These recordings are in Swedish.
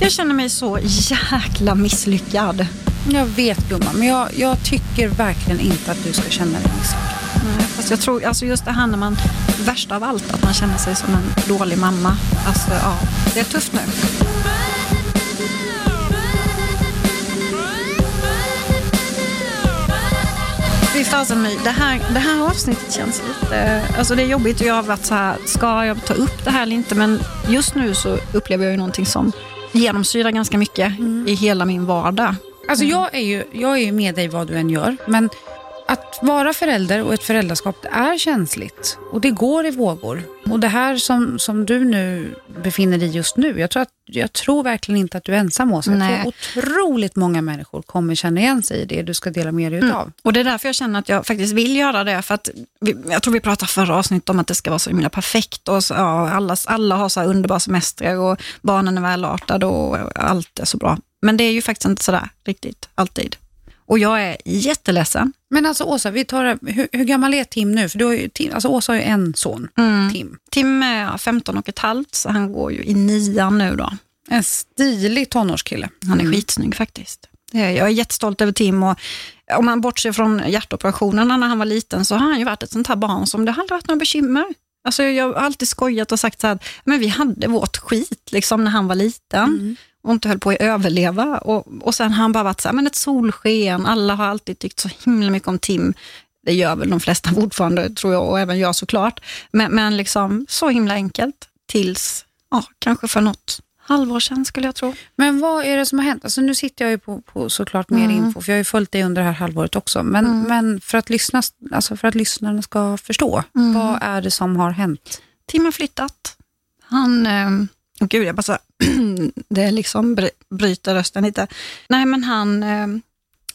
Jag känner mig så jäkla misslyckad. Jag vet Blomma, men jag, jag tycker verkligen inte att du ska känna dig misslyckad. Nej, fast jag tror, alltså just det här när man, värst av allt, att man känner sig som en dålig mamma. Alltså ja, det är tufft nu. Fy fasen My, det här, det här avsnittet känns lite... Alltså det är jobbigt och jag har varit så här, ska jag ta upp det här eller inte? Men just nu så upplever jag ju någonting som genomsyrar ganska mycket i hela min vardag. Alltså jag är ju jag är med dig vad du än gör, men att vara förälder och ett föräldraskap är känsligt och det går i vågor. Och det här som, som du nu befinner dig just nu, jag tror, att, jag tror verkligen inte att du är ensam Åsa. Jag tror otroligt många människor kommer känna igen sig i det du ska dela med dig utav. Och det är därför jag känner att jag faktiskt vill göra det. För att vi, jag tror vi pratade förra avsnittet om att det ska vara så himla perfekt. Och så, ja, alla, alla har så här underbara semestrar och barnen är välartade och allt är så bra. Men det är ju faktiskt inte sådär riktigt, alltid. Och jag är jätteledsen. Men alltså Åsa, vi tar, hur, hur gammal är Tim nu? För du har ju, Tim, alltså Åsa har ju en son, Tim. Tim är 15 och ett halvt, så han går ju i nian nu då. En stilig tonårskille. Han är skitsnygg faktiskt. Jag är jättestolt över Tim och om man bortser från hjärtoperationerna när han var liten så har han ju varit ett sånt här barn som det har aldrig varit några bekymmer. Alltså jag har alltid skojat och sagt så här, men vi hade vårt skit liksom när han var liten och inte höll på att överleva. Och, och sen har han bara varit så här, men ett solsken, alla har alltid tyckt så himla mycket om Tim. Det gör väl de flesta fortfarande, tror jag, och även jag såklart. Men, men liksom så himla enkelt tills, ja, kanske för något halvår sedan skulle jag tro. Men vad är det som har hänt? Alltså nu sitter jag ju på, på såklart mer info, för jag har ju följt dig under det här halvåret också. Men, men för, att lyssna, alltså för att lyssnarna ska förstå, vad är det som har hänt? Tim har flyttat. Han, eh, oh gud jag bara så det liksom bry- bryter rösten lite. Nej men han, eh,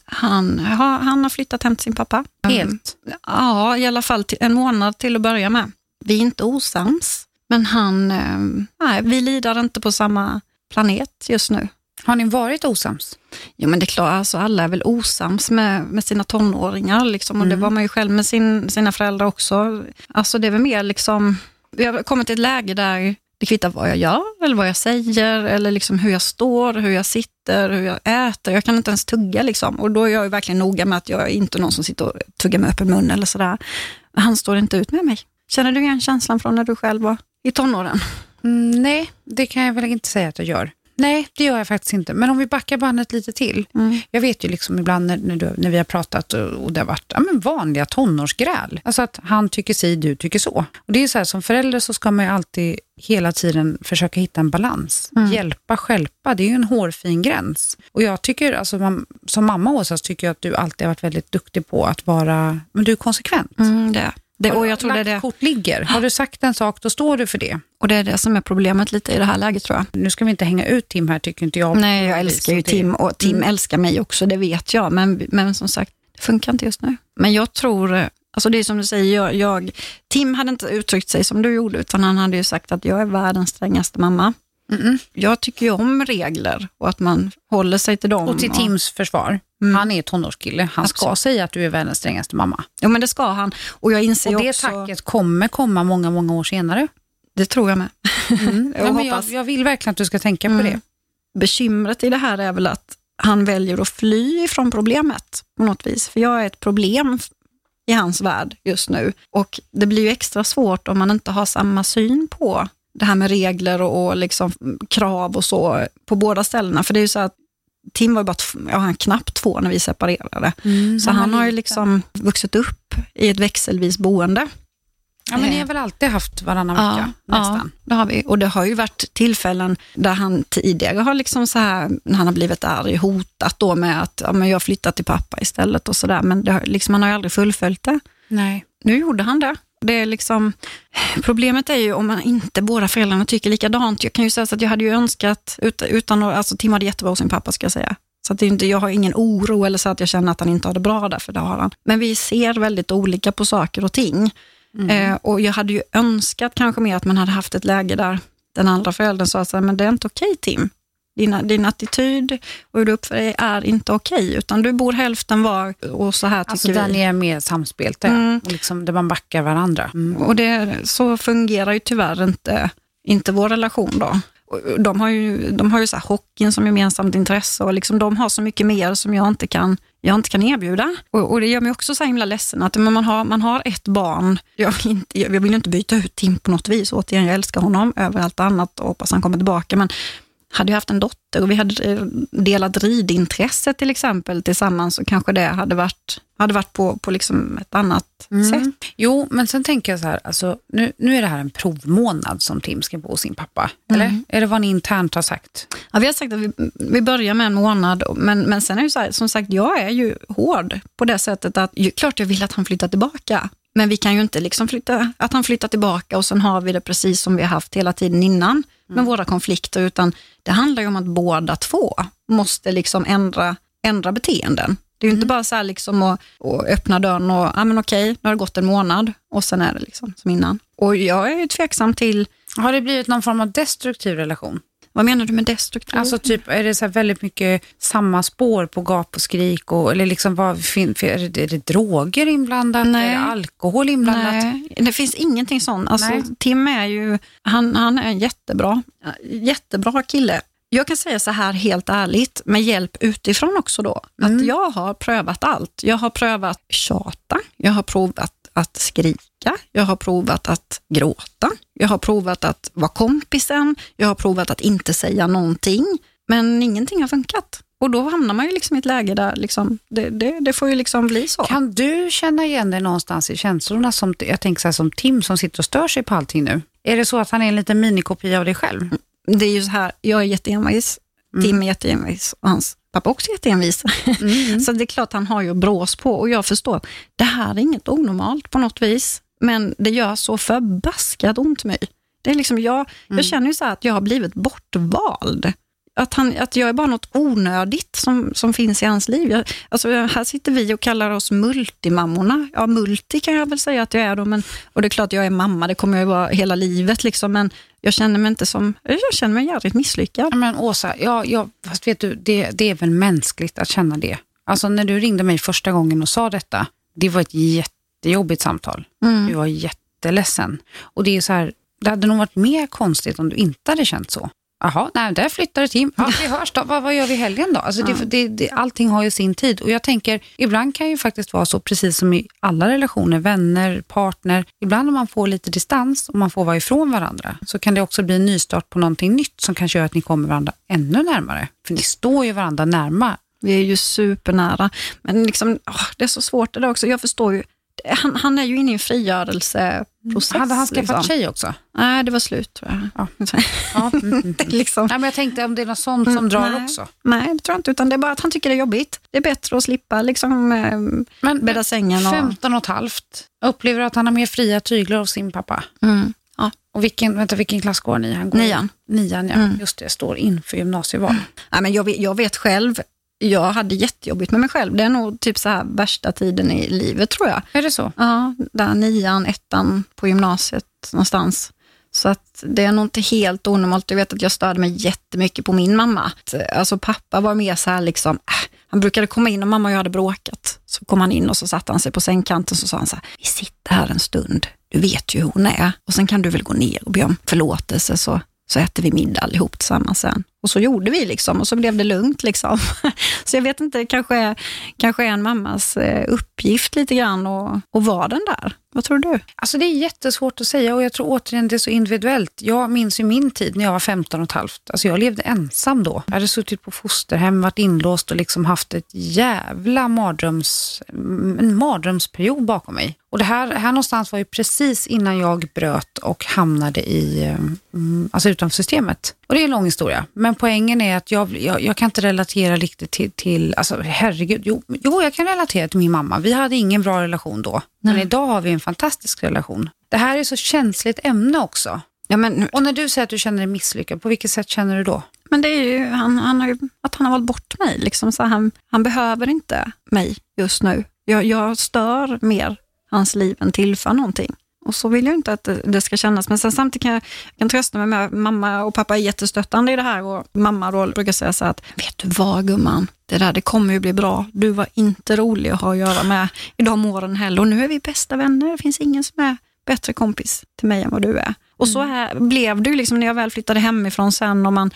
han, har, han har flyttat hem till sin pappa. Helt? Ja, i alla fall en månad till att börja med. Vi är inte osams, men han, eh, nej, vi lider inte på samma planet just nu. Har ni varit osams? Jo men det är klart, alltså, alla är väl osams med, med sina tonåringar. Liksom, och det var man ju själv med sin, sina föräldrar också. Alltså det är väl mer liksom, vi har kommit till ett läge där det kvittar vad jag gör, eller vad jag säger, eller liksom hur jag står, hur jag sitter, hur jag äter. Jag kan inte ens tugga. Liksom. Och då är jag verkligen noga med att jag är inte någon som sitter och tuggar med öppen mun eller sådär. Han står inte ut med mig. Känner du igen känslan från när du själv var i tonåren? Mm, nej, det kan jag väl inte säga att jag gör. Nej, det gör jag faktiskt inte. Men om vi backar bandet lite till. Jag vet ju liksom ibland när, när, du, när vi har pratat och, och det har varit ja, men vanliga tonårsgräl. Alltså att han tycker si, du tycker så. Och det är så här, som förälder så ska man ju alltid hela tiden försöka hitta en balans. Hjälpa, skälpa, det är ju en hårfin gräns. Och jag tycker, alltså, man, som mamma Åsa, så tycker jag att du alltid har varit väldigt duktig på att vara, men du är konsekvent. Mm, det. Det, och jag tror det det. kort ligger. Har du sagt en sak, då står du för det. Och det är det som är problemet lite i det här läget tror jag. Nu ska vi inte hänga ut Tim här, tycker inte jag. Nej, jag älskar ju Tim och Tim älskar mig också, det vet jag. Men, men som sagt, det funkar inte just nu. Men jag tror, alltså det är som du säger, jag, jag, Tim hade inte uttryckt sig som du gjorde, utan han hade ju sagt att jag är världens strängaste mamma. Mm-mm. Jag tycker ju om regler och att man håller sig till dem. Och till Tims försvar, han är tonårskille. Han ska Absolut. säga att du är världens strängaste mamma. Ja, men det ska han. Och jag inser Och det också... tacket kommer komma många, många år senare. Det tror jag med. Mm. Jag ja, men jag, jag vill verkligen att du ska tänka på Mm. det. Bekymret i det här är väl att han väljer att fly ifrån problemet på något vis. För jag är ett problem i hans värld just nu. Och det blir ju extra svårt om man inte har samma syn på det här med regler och, och liksom krav och så på båda ställena. För det är ju så att Tim var bara ja, han knappt två när vi separerade. så han han har ju liksom vuxit upp i ett växelvis boende. Ja, men ni har väl alltid haft varannan vecka nästan? Ja, det har vi. Och det har ju varit tillfällen där han tidigare har liksom så här, när han har blivit arg, hotat då med att ja, men jag flyttar till pappa istället och sådär. Men det, har- liksom, han har ju aldrig fullföljt det. Nej. Nu gjorde han det. Det är liksom, problemet är ju om man inte båda föräldrarna tycker likadant. Jag kan ju säga så att jag hade ju önskat, utan, alltså Tim hade jättebra hos sin pappa ska jag säga. Så att det inte, jag har ingen oro eller så att jag känner att han inte har det bra där, för det har han. Men vi ser väldigt olika på saker och ting. Eh, och jag hade ju önskat kanske mer att man hade haft ett läge där den andra föräldern sa så här, men det är inte okej Tim. Din, din attityd och hur du uppför dig är inte okej, utan du bor hälften var och så här tycker Alltså vi. där ni är mer samspelta, Mm. och liksom, där man backar varandra. Och det, så fungerar ju tyvärr inte, inte vår relation då. De har ju, de har ju så här hockeyn som gemensamt intresse och liksom de har så mycket mer som jag inte kan, jag inte kan erbjuda. Och, och det gör mig också så himla ledsen att man, har, man har ett barn. Jag vill, inte, jag vill inte byta ut Tim på något vis. Återigen, jag älskar honom över allt annat och hoppas han kommer tillbaka. Men hade jag haft en dotter och vi hade eh, delat ridintresse till exempel tillsammans så kanske det hade varit, hade varit på, på liksom ett annat sätt. Jo, men sen tänker jag så här, alltså, nu, nu är det här en provmånad som Tim ska bo hos sin pappa. Eller? Är det vad ni internt har sagt? Ja, vi har sagt att vi, vi börjar med en månad, men, men sen är det så här, som sagt, jag är ju hård på det sättet att ju, klart jag vill att han flyttar tillbaka. Men vi kan ju inte liksom flytta, att han flyttar tillbaka och sen har vi det precis som vi har haft hela tiden innan med våra konflikter, utan det handlar ju om att båda två måste liksom ändra, ändra beteenden. Det är ju inte bara så här liksom att, att öppna dörren och, ja men okej, nu har det gått en månad och sen är det liksom som innan. Och jag är ju tveksam till, Har det blivit någon form av destruktiv relation? Vad menar du med destruktiv? Alltså typ, är det så väldigt mycket samma spår på gap och skrik? Och, eller liksom, vad, är, det, är det droger inblandat? Nej. Är det alkohol inblandat? Nej, det finns ingenting sånt. Alltså, Nej. Tim är ju, han, han är en jättebra, jättebra kille. Jag kan säga så här helt ärligt, med hjälp utifrån också då, Mm. att jag har prövat allt. Jag har prövat tjata, jag har provat att skrika, jag har provat att gråta, jag har provat att vara kompisen, jag har provat att inte säga någonting, men ingenting har funkat. Och då hamnar man ju liksom i ett läge där liksom, det, det, det får ju liksom bli så. Kan du känna igen dig någonstans i känslorna? Som, jag tänker så här, som Tim som sitter och stör sig på allting nu. Är det så att han är en liten minikopia av dig själv? det är ju så här, jag är jätteenvis, Tim är jätteenvis och hans pappa också jätteenvis. så det är klart han har ju brås på och jag förstår, det här är inget onormalt på något vis, men det gör så förbaskat ont mig. Det är liksom jag, jag känner ju så att jag har blivit bortvald. Att, han, att jag är bara något onödigt som, som finns i hans liv. Jag, alltså, här sitter vi och kallar oss multimammorna. Ja, multi kan jag väl säga att jag är då, men, och det är klart jag är mamma, det kommer jag vara hela livet, liksom, men jag känner mig inte som, jag känner mig jävligt misslyckad. Ja, Men Åsa, ja, ja, fast vet du, det, det är väl mänskligt att känna det. Alltså när du ringde mig första gången och sa detta, det var ett jättejobbigt samtal. Du var jätteledsen. Och det är så här, det hade nog varit mer konstigt om du inte hade känt så. Jaha, nej, där flyttade Tim. Ja, vi hörs då. Vad, vad gör vi helgen då? Alltså det, det, det, allting har ju sin tid. Och jag tänker, ibland kan ju faktiskt vara så, precis som i alla relationer, vänner, partner. Ibland när man får lite distans och man får vara ifrån varandra, så kan det också bli en nystart på någonting nytt som kanske gör att ni kommer varandra ännu närmare. För ni står ju varandra närma. Vi är ju supernära, men liksom, åh, det är så svårt det där också. Jag förstår ju, han, han är ju inne i en frigörelseprocess. Hade han skaffat liksom. tjej också? Nej, det var slut tror jag. Ja. Mm, mm. liksom. Nej, men jag tänkte om det är något sånt som drar nej. också. Nej, det tror jag inte, utan det är bara att han tycker det är jobbigt. Det är bättre att slippa liksom, eh, Men bädda sängen. Och, 15 och ett halvt. Upplever att han har mer fria tyglar av sin pappa? mm, ja, Och vilken, vänta, vilken klass går ni? Han går Nian. Nian, ja. Just det, står inför gymnasieval. Nej, men jag, jag vet själv, jag hade jättejobbigt med mig själv. Det är nog typ så här värsta tiden i livet tror jag. Är det så? Ja, där nian, ettan på gymnasiet någonstans. Så att det är nog inte helt onormalt. Jag vet att jag störde mig jättemycket på min mamma. Att, Alltså pappa var mer så här liksom, äh, han brukade komma in och mamma och jag hade bråkat. Så kom han in och så satte han sig på sängkanten och så sa han så här, vi sitter här en stund, du vet ju hur hon är och sen kan du väl gå ner och be om förlåtelse så, så äter vi middag allihop tillsammans sen. Och så gjorde vi liksom och så blev det lugnt liksom. Så jag vet inte, kanske, kanske är en mammas eh, uppgift lite grann och, och vara den där. Vad tror du? Alltså det är jättesvårt att säga och jag tror återigen det är så individuellt. Jag minns ju min tid när jag var 15 och ett halvt. Alltså jag levde ensam då. Jag hade suttit på fosterhem, varit inlåst och liksom haft ett jävla mardröms, en mardrömsperiod bakom mig. Och det här, här någonstans var ju precis innan jag bröt och hamnade i, eh, mm, alltså utanför systemet. Och det är en lång historia. Men poängen är att jag, jag, jag kan inte relatera riktigt till, till alltså herregud, jo, jo jag kan relatera till min mamma. Vi hade ingen bra relation då. Men idag har vi en fantastisk relation. Det här är så känsligt ämne också. Ja, men, Och när du säger att du känner dig misslyckad, på vilket sätt känner du då? men det är ju han, han har ju, att han har valt bort mig. Liksom, så han, han behöver inte mig just nu. Jag, jag stör mer hans liv än tillför någonting. Och så vill jag inte att det, ska kännas. Men sen samtidigt kan jag, jag kan trösta mig med att mamma och pappa är jättestöttande i det här. Och mamma då brukar säga så här att, vet du vad gumman, det där det kommer ju bli bra. Du var inte rolig att ha att göra med i de åren heller. Och nu är vi bästa vänner. Det finns ingen som är bättre kompis till mig än vad du är. Och så här blev det ju liksom när jag väl flyttade hemifrån sen och man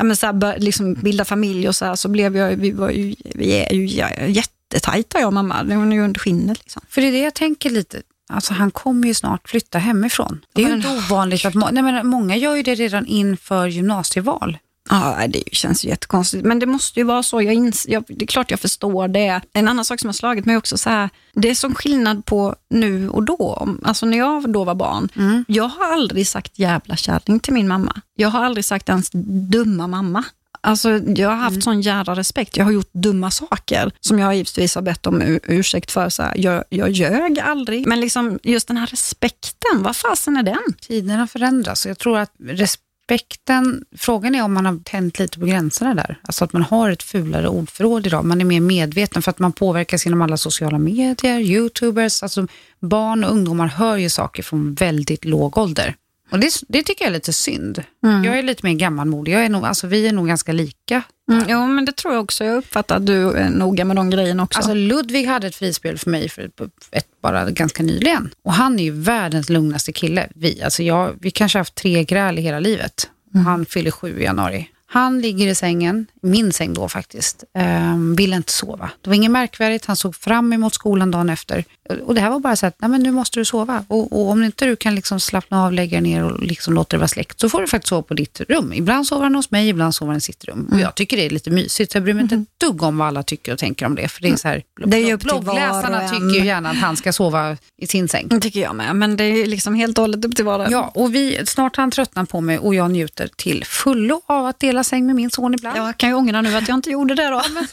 ja, men så här, liksom bilda familj och så här, så blev jag, vi, var ju, vi är ju jättetajta jag och mamma. Det var ju under skinnet. Liksom. För det är det jag tänker lite. Alltså han kommer ju snart flytta hemifrån. Det är ju inte ovanligt att nej, men många gör ju det redan inför gymnasieval. Ja, det känns ju jättekonstigt. Men det måste ju vara så. Jag ins jag, det är klart jag förstår det. En annan sak som har slagit mig också, så här, det är som skillnad på nu och då. Alltså när jag då var barn, mm. jag har aldrig sagt jävla kärring till min mamma. Jag har aldrig sagt ens dumma mamma. Alltså, jag har haft mm. sån jävla respekt. Jag har gjort dumma saker som jag givetvis har bett om ursäkt för. Så här, jag, jag ljög aldrig. Men liksom, just den här respekten, vad fasen är den? Tiderna förändras. Jag tror att respekten, frågan är om man har tänt lite på gränserna där. Alltså att man har ett fulare ordförråd idag. Man är mer medveten för att man påverkas genom alla sociala medier, youtubers. Alltså barn och ungdomar hör ju saker från väldigt låg ålder. Och det, det, tycker jag är lite synd. Mm. Jag är lite mer gammalmodig. Jag är nog, alltså, vi är nog ganska lika. Mm, ja, men det tror jag också. Jag uppfattar att du är noga med de grejerna också. Alltså, Ludvig hade ett frispel för mig för ett, bara ganska nyligen. Och han är ju världens lugnaste kille. Vi, alltså jag, vi kanske har haft tre gräl i hela livet. Mm. Han fyller sju i januari. Han ligger i sängen, min säng då faktiskt, um, ville inte sova. Det var inget märkvärdigt, han såg fram emot skolan dagen efter. Och det här var bara så att, nej men nu måste du sova. Och, och om inte du kan liksom slappna av, lägga ner och liksom låta det vara släckt, så får du faktiskt sova på ditt rum. Ibland sover han hos mig, ibland sover han i sitt rum. Mm. Och jag tycker det är lite mysigt, så jag bryr mig mm. inte ett dugg om vad alla tycker och tänker om det. För det är så här, det är bloggläsarna tycker ju gärna att han ska sova i sin säng. Det tycker jag med, men det är liksom helt och hållet upp till var Ja, och vi, snart han tröttnat på mig och jag njuter till fullo av att dela säng med min son ibland. Jag kan ju ångra nu att jag inte gjorde det då. Ja,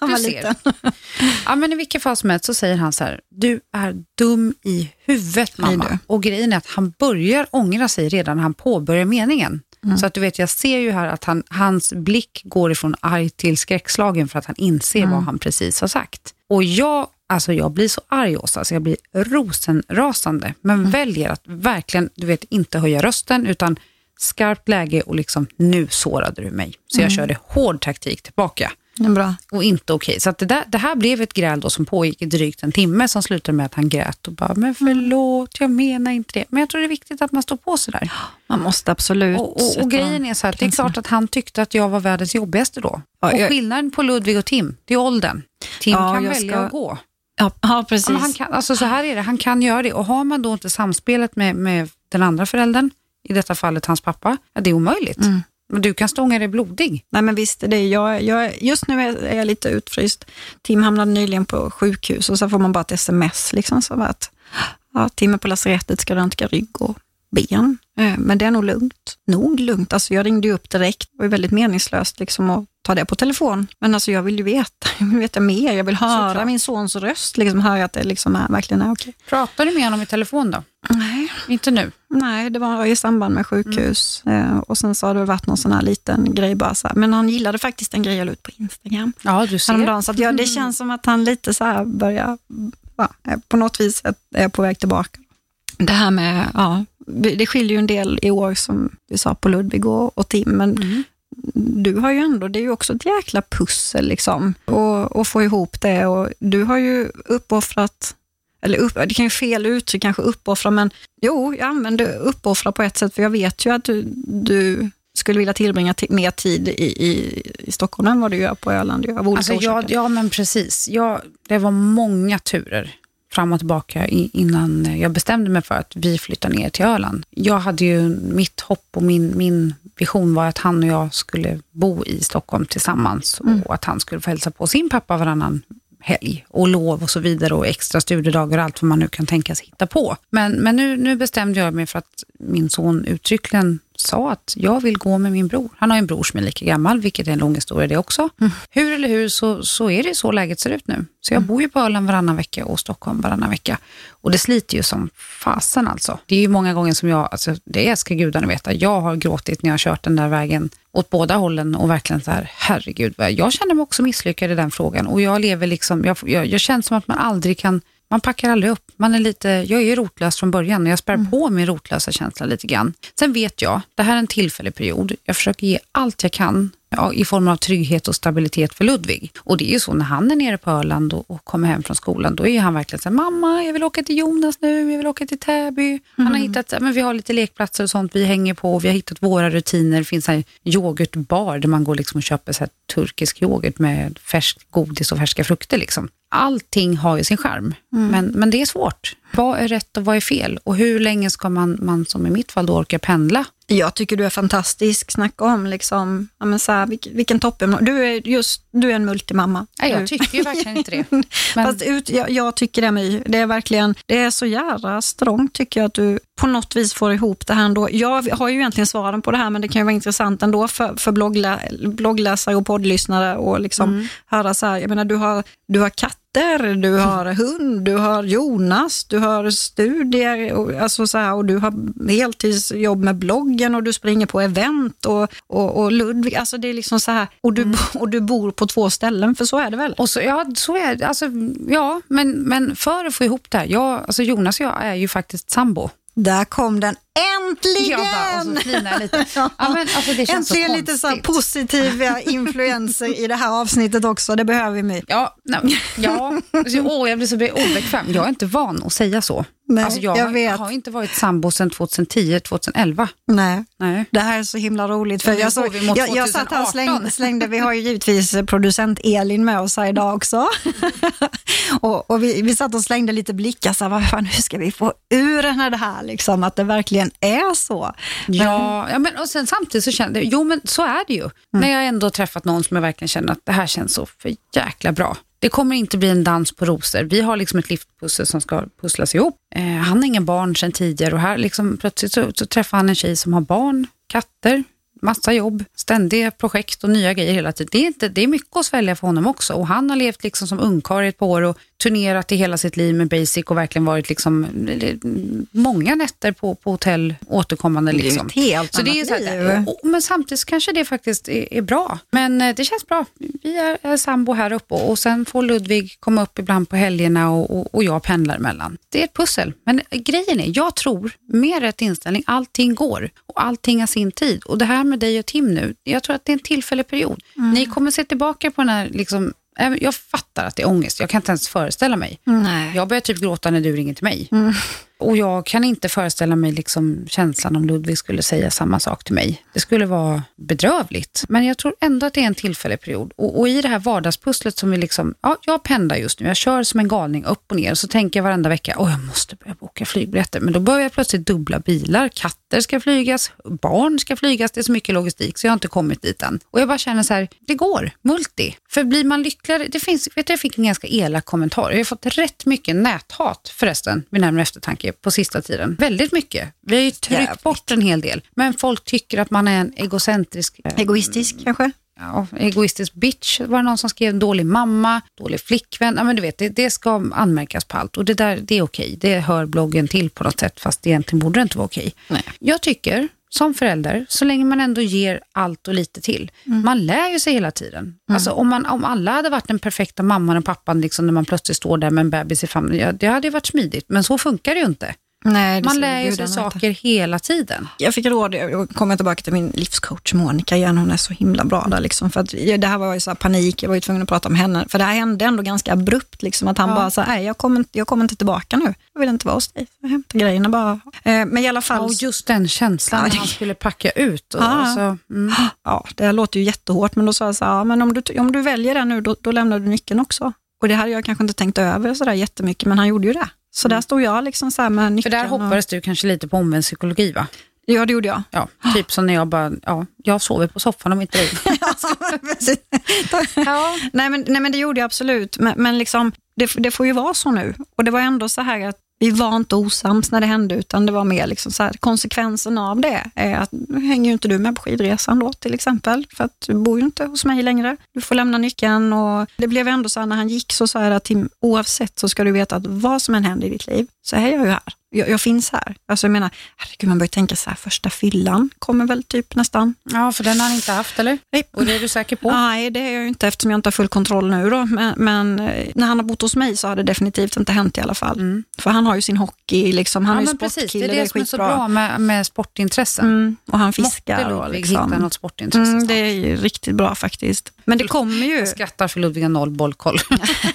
men, du ser. ja, men i vilket fall som helst så säger han så här, du är dum i huvudet mamma. Och grejen är att han börjar ångra sig redan när han påbörjar meningen. Mm. Så att du vet, jag ser ju här att han, hans blick går ifrån arg till skräckslagen för att han inser mm. vad han precis har sagt. Och jag, alltså jag blir så arg Åsa, alltså jag blir rosenrasande, men mm. väljer att verkligen, du vet, inte höja rösten utan skarpt läge och liksom, nu sårade du mig. Så jag mm. körde hård taktik tillbaka. Bra. Och inte okej. Okay. Så det, där, det, här blev ett gräl då som pågick i drygt en timme som slutade med att han grät och bara, men förlåt, jag menar inte det. Men jag tror det är viktigt att man står på sig där. Man måste absolut. Och, och, och grejen är så att det är klart att han tyckte att jag var världens jobbigaste då. Ja, jag... Och skillnaden på Ludvig och Tim, det är åldern. Tim ja, kan välja ska... att gå. Ja, ja precis. Ja, han kan, alltså så här är det, han kan göra det. Och har man då inte samspelet med, med den andra föräldern, i detta fallet hans pappa, ja, det är omöjligt. Mm. Men du kan stånga dig blodig. Nej men visst är det. Jag, jag, just nu är jag lite utfryst. Tim hamnade nyligen på sjukhus och så får man bara ett sms. Liksom, så att, ja, Tim är på lasarettet, ska röntga rygg och ben. Eh, men det är nog lugnt. Nog lugnt. Alltså jag ringde upp direkt. Det var väldigt meningslöst liksom att ta det på telefon. Men alltså jag vill ju veta, jag vill veta mer. Jag vill höra Såklart. min sons röst, liksom höra att det liksom är, verkligen är okej. Pratar du med honom i telefon då? Nej. Inte nu? Nej, det var i samband med sjukhus. Mm. och sen så har det varit någon sån här liten grej bara så här. Men han gillade faktiskt en grej jag la ut på Instagram. Ja, du ser. Häromdagen, så att jag, det känns som att han lite så här börjar, ja, på något vis är på väg tillbaka. Det här med, ja, det skiljer ju en del i år som vi sa på Ludvig och, och Tim, men mm. du har ju ändå, det är ju också ett jäkla pussel liksom, och, och få ihop det och du har ju uppoffrat eller upp, det kan ju fel uttryck, kanske uppoffra, men jo, jag använder uppoffra på ett sätt, för jag vet ju att du, du skulle vilja tillbringa mer tid i, i, i Stockholm än vad du gör på Öland. Av olika alltså, ja, ja, men precis. Ja, det var många turer fram och tillbaka innan jag bestämde mig för att vi flyttar ner till Öland. Jag hade ju mitt hopp och min, min vision var att han och jag skulle bo i Stockholm tillsammans mm. och att han skulle få hälsa på sin pappa varannan helg och lov och så vidare och extra studiedagar och allt vad man nu kan tänkas hitta på. Men, men nu, nu bestämde jag mig för att min son uttryckligen sa att jag vill gå med min bror. Han har en bror som är lika gammal, vilket är en lång historia det också. Mm. Hur eller hur så, så är det så läget ser ut nu. Så jag mm. bor ju på Öland varannan vecka och Stockholm varannan vecka. Och det sliter ju som fasen alltså. Det är ju många gånger som jag, alltså, det ska gudarna veta, jag har gråtit när jag har kört den där vägen åt båda hållen och verkligen så här, herregud, jag känner mig också misslyckad i den frågan och jag lever liksom, jag, jag, jag känner som att man aldrig kan Man packar aldrig upp. Man är lite, jag är rotlös från början och jag spär Mm. på min rotlösa känsla lite grann. Sen vet jag, det här är en tillfällig period. Jag försöker ge allt jag kan ja, i form av trygghet och stabilitet för Ludvig. Och det är ju så när han är nere på Öland och, och kommer hem från skolan, då är han verkligen så här, mamma, jag vill åka till Jonas nu, jag vill åka till Täby. Han har hittat, så här, men vi har lite lekplatser och sånt vi hänger på, vi har hittat våra rutiner. Det finns en yoghurtbar där man går liksom och köper så här turkisk yoghurt med färskt godis och färska frukter. Liksom. Allting har ju sin charm, men, men det är svårt. Vad är rätt och vad är fel? Och hur länge ska man, man som i mitt fall, då orka pendla? Jag tycker du är fantastisk. Snacka om liksom, ja, men så här, vilken, vilken toppen. Du är, just, du är en multimamma. Nej, jag tycker ju verkligen inte det. Men, Fast ut, jag, jag tycker det, My. Det är verkligen, det är så jävla strångt tycker jag att du på något vis får ihop det här ändå. Jag har ju egentligen svaren på det här, men det kan ju vara intressant ändå för, för blogglä, bloggläsare och poddlyssnare och liksom Mm. höra så här, jag menar du har, du har katter, du har hund, du har Jonas, du har studier och, alltså så här, och du har heltidsjobb med bloggen och du springer på event och, och, och Ludvig, alltså det är liksom så här, och du, och du bor på två ställen, för så är det väl? Och så, ja, så är det. Alltså, ja, men, men för att få ihop det här, jag, alltså Jonas och jag är ju faktiskt sambo. Där kom den äntligen! Jag bara, och så flinar jag lite. Ja, men, alltså, det känns Äntligen så lite konstigt. positiva influenser i det här avsnittet också. Det behöver vi. My. Ja, nej, ja. Alltså, åh, jag blir så obekväm. Jag är inte van att säga så. Nej, alltså, jag, jag vet. har inte varit sambo sedan 2010, 2011. Nej. Nej. Det här är så himla roligt. För jag, så, går vi mot jag, jag satt här och 2018. slängde, slängde, vi har ju givetvis producent Elin med oss här idag också. och och vi, vi satt och slängde lite blickar, så här, vad fan, hur ska vi få ur den här det här, liksom, att det verkligen är så. Ja, ja men, och sen samtidigt så kände jag, jo men så är det ju. När jag ändå träffat någon som jag verkligen känner att det här känns så för jäkla bra. Det kommer inte bli en dans på rosor. Vi har liksom ett livspussel som ska pusslas ihop. Eh, han har inga barn sedan tidigare och här liksom plötsligt så, så träffar han en tjej som har barn, katter, massa jobb, ständiga projekt och nya grejer hela tiden. Det är, inte, det är mycket att svälja för honom också och han har levt liksom som ungkarl i ett par år och turnerat i hela sitt liv med Basic och verkligen varit liksom, eh, många nätter på, på hotell återkommande. Liksom. Det är ett helt Så det är annat så här, och, men samtidigt kanske det faktiskt är, är bra. Men eh, det känns bra. Vi är, är sambo här uppe och, och sen får Ludvig komma upp ibland på helgerna och, och, och jag pendlar emellan. Det är ett pussel. Men eh, grejen är, jag tror med rätt inställning, allting går och allting har sin tid. Och det här med dig och Tim nu, jag tror att det är en tillfällig period. Ni kommer se tillbaka på den här, liksom, jag fattar att det är ångest, jag kan inte ens föreställa mig. Nej. Jag börjar typ gråta när du ringer till mig. Och jag kan inte föreställa mig liksom känslan om Ludvig skulle säga samma sak till mig. Det skulle vara bedrövligt. Men jag tror ändå att det är en tillfällig period. Och, och i det här vardagspusslet som vi liksom, ja, jag pendlar just nu. Jag kör som en galning upp och ner. Och så tänker jag varenda vecka, åh jag måste börja boka flygbiljetter. Men då börjar jag plötsligt dubbla bilar. Katter ska flygas, barn ska flygas. Det är så mycket logistik så jag har inte kommit dit än. Och jag bara känner så här, det går. Multi. För blir man lyckligare, det finns, vet du, jag fick en ganska elak kommentar. Jag har fått rätt mycket näthat förresten, vid närmare eftertanke, på sista tiden. Väldigt mycket. Vi har ju tryckt Jävligt. bort en hel del. Men folk tycker att man är en egocentrisk eh, Egoistisk kanske? ja, egoistisk bitch var det någon som skrev, dålig mamma, dålig flickvän. Ja, men du vet, det, det ska anmärkas på allt och det där det är okej. Det hör bloggen till på något sätt fast egentligen borde det inte vara okej. Nej. Jag tycker som förälder, så länge man ändå ger allt och lite till, man lär ju sig hela tiden. Alltså, om, man, om alla hade varit den perfekta mamman och pappan liksom, när man plötsligt står där med en bebis i famnen, ja, det hade ju varit smidigt. Men så funkar det ju inte. Nej, Man lär ju sig saker hela tiden. Jag fick råd, jag kommer tillbaka till min livscoach Monica igen, hon är så himla bra där. Liksom, för att, det här var ju så här panik, jag var ju tvungen att prata om henne. För det här hände ändå ganska abrupt, liksom, att han Ja. bara sa, nej jag kommer, inte- jag kommer inte tillbaka nu. Jag vill inte vara hos dig. Jag hämtar grejerna bara. Eh, men i alla Ja, fall, och just den känslan Ja, när han skulle packa ut. Och, Ja. alltså, mm. ja, det här låter ju jättehårt, men då sa jag så här, ja, men om du, om du väljer det nu, då, då lämnar du nyckeln också. Och det hade jag kanske inte tänkt över så där jättemycket, men han gjorde ju det. Så där stod jag liksom så med För nyckeln. där hoppades du kanske lite på omvänd psykologi va? Och, ja, det gjorde jag. Ja, typ som när jag bara, ja, jag sover på soffan om inte du. Ja. Nej men, nej men det gjorde jag absolut, men, men liksom, det, det får ju vara så nu. Och det var ändå så här att vi var inte osams när det hände, utan det var mer liksom så här, konsekvensen av det är att nu hänger ju inte du med på skidresan då till exempel, för att du bor ju inte hos mig längre. Du får lämna nyckeln och det blev ändå så här när han gick så sa jag att Tim, oavsett så ska du veta att vad som än händer i ditt liv så är jag ju här jag, jag, finns här. Alltså jag menar, herregud, man börjar tänka så här, första fyllan kommer väl typ nästan. Ja, för den har han inte haft, eller? Nej. Och det är du säker på? Nej, det är jag ju inte eftersom jag inte har full kontroll nu då. Men, men eh, när han har bott hos mig så har det definitivt inte hänt i alla fall. Mm. För han har ju sin hockey, liksom. han ja, är ju sportkille. Precis. Det är det, det är som är så bra med, med sportintressen. Mm. Och han fiskar. Måtte Ludvig liksom. hitta något sportintresse. Mm, det är ju riktigt bra faktiskt. Men det kommer ju... Jag skrattar för Ludvig har noll bollkoll.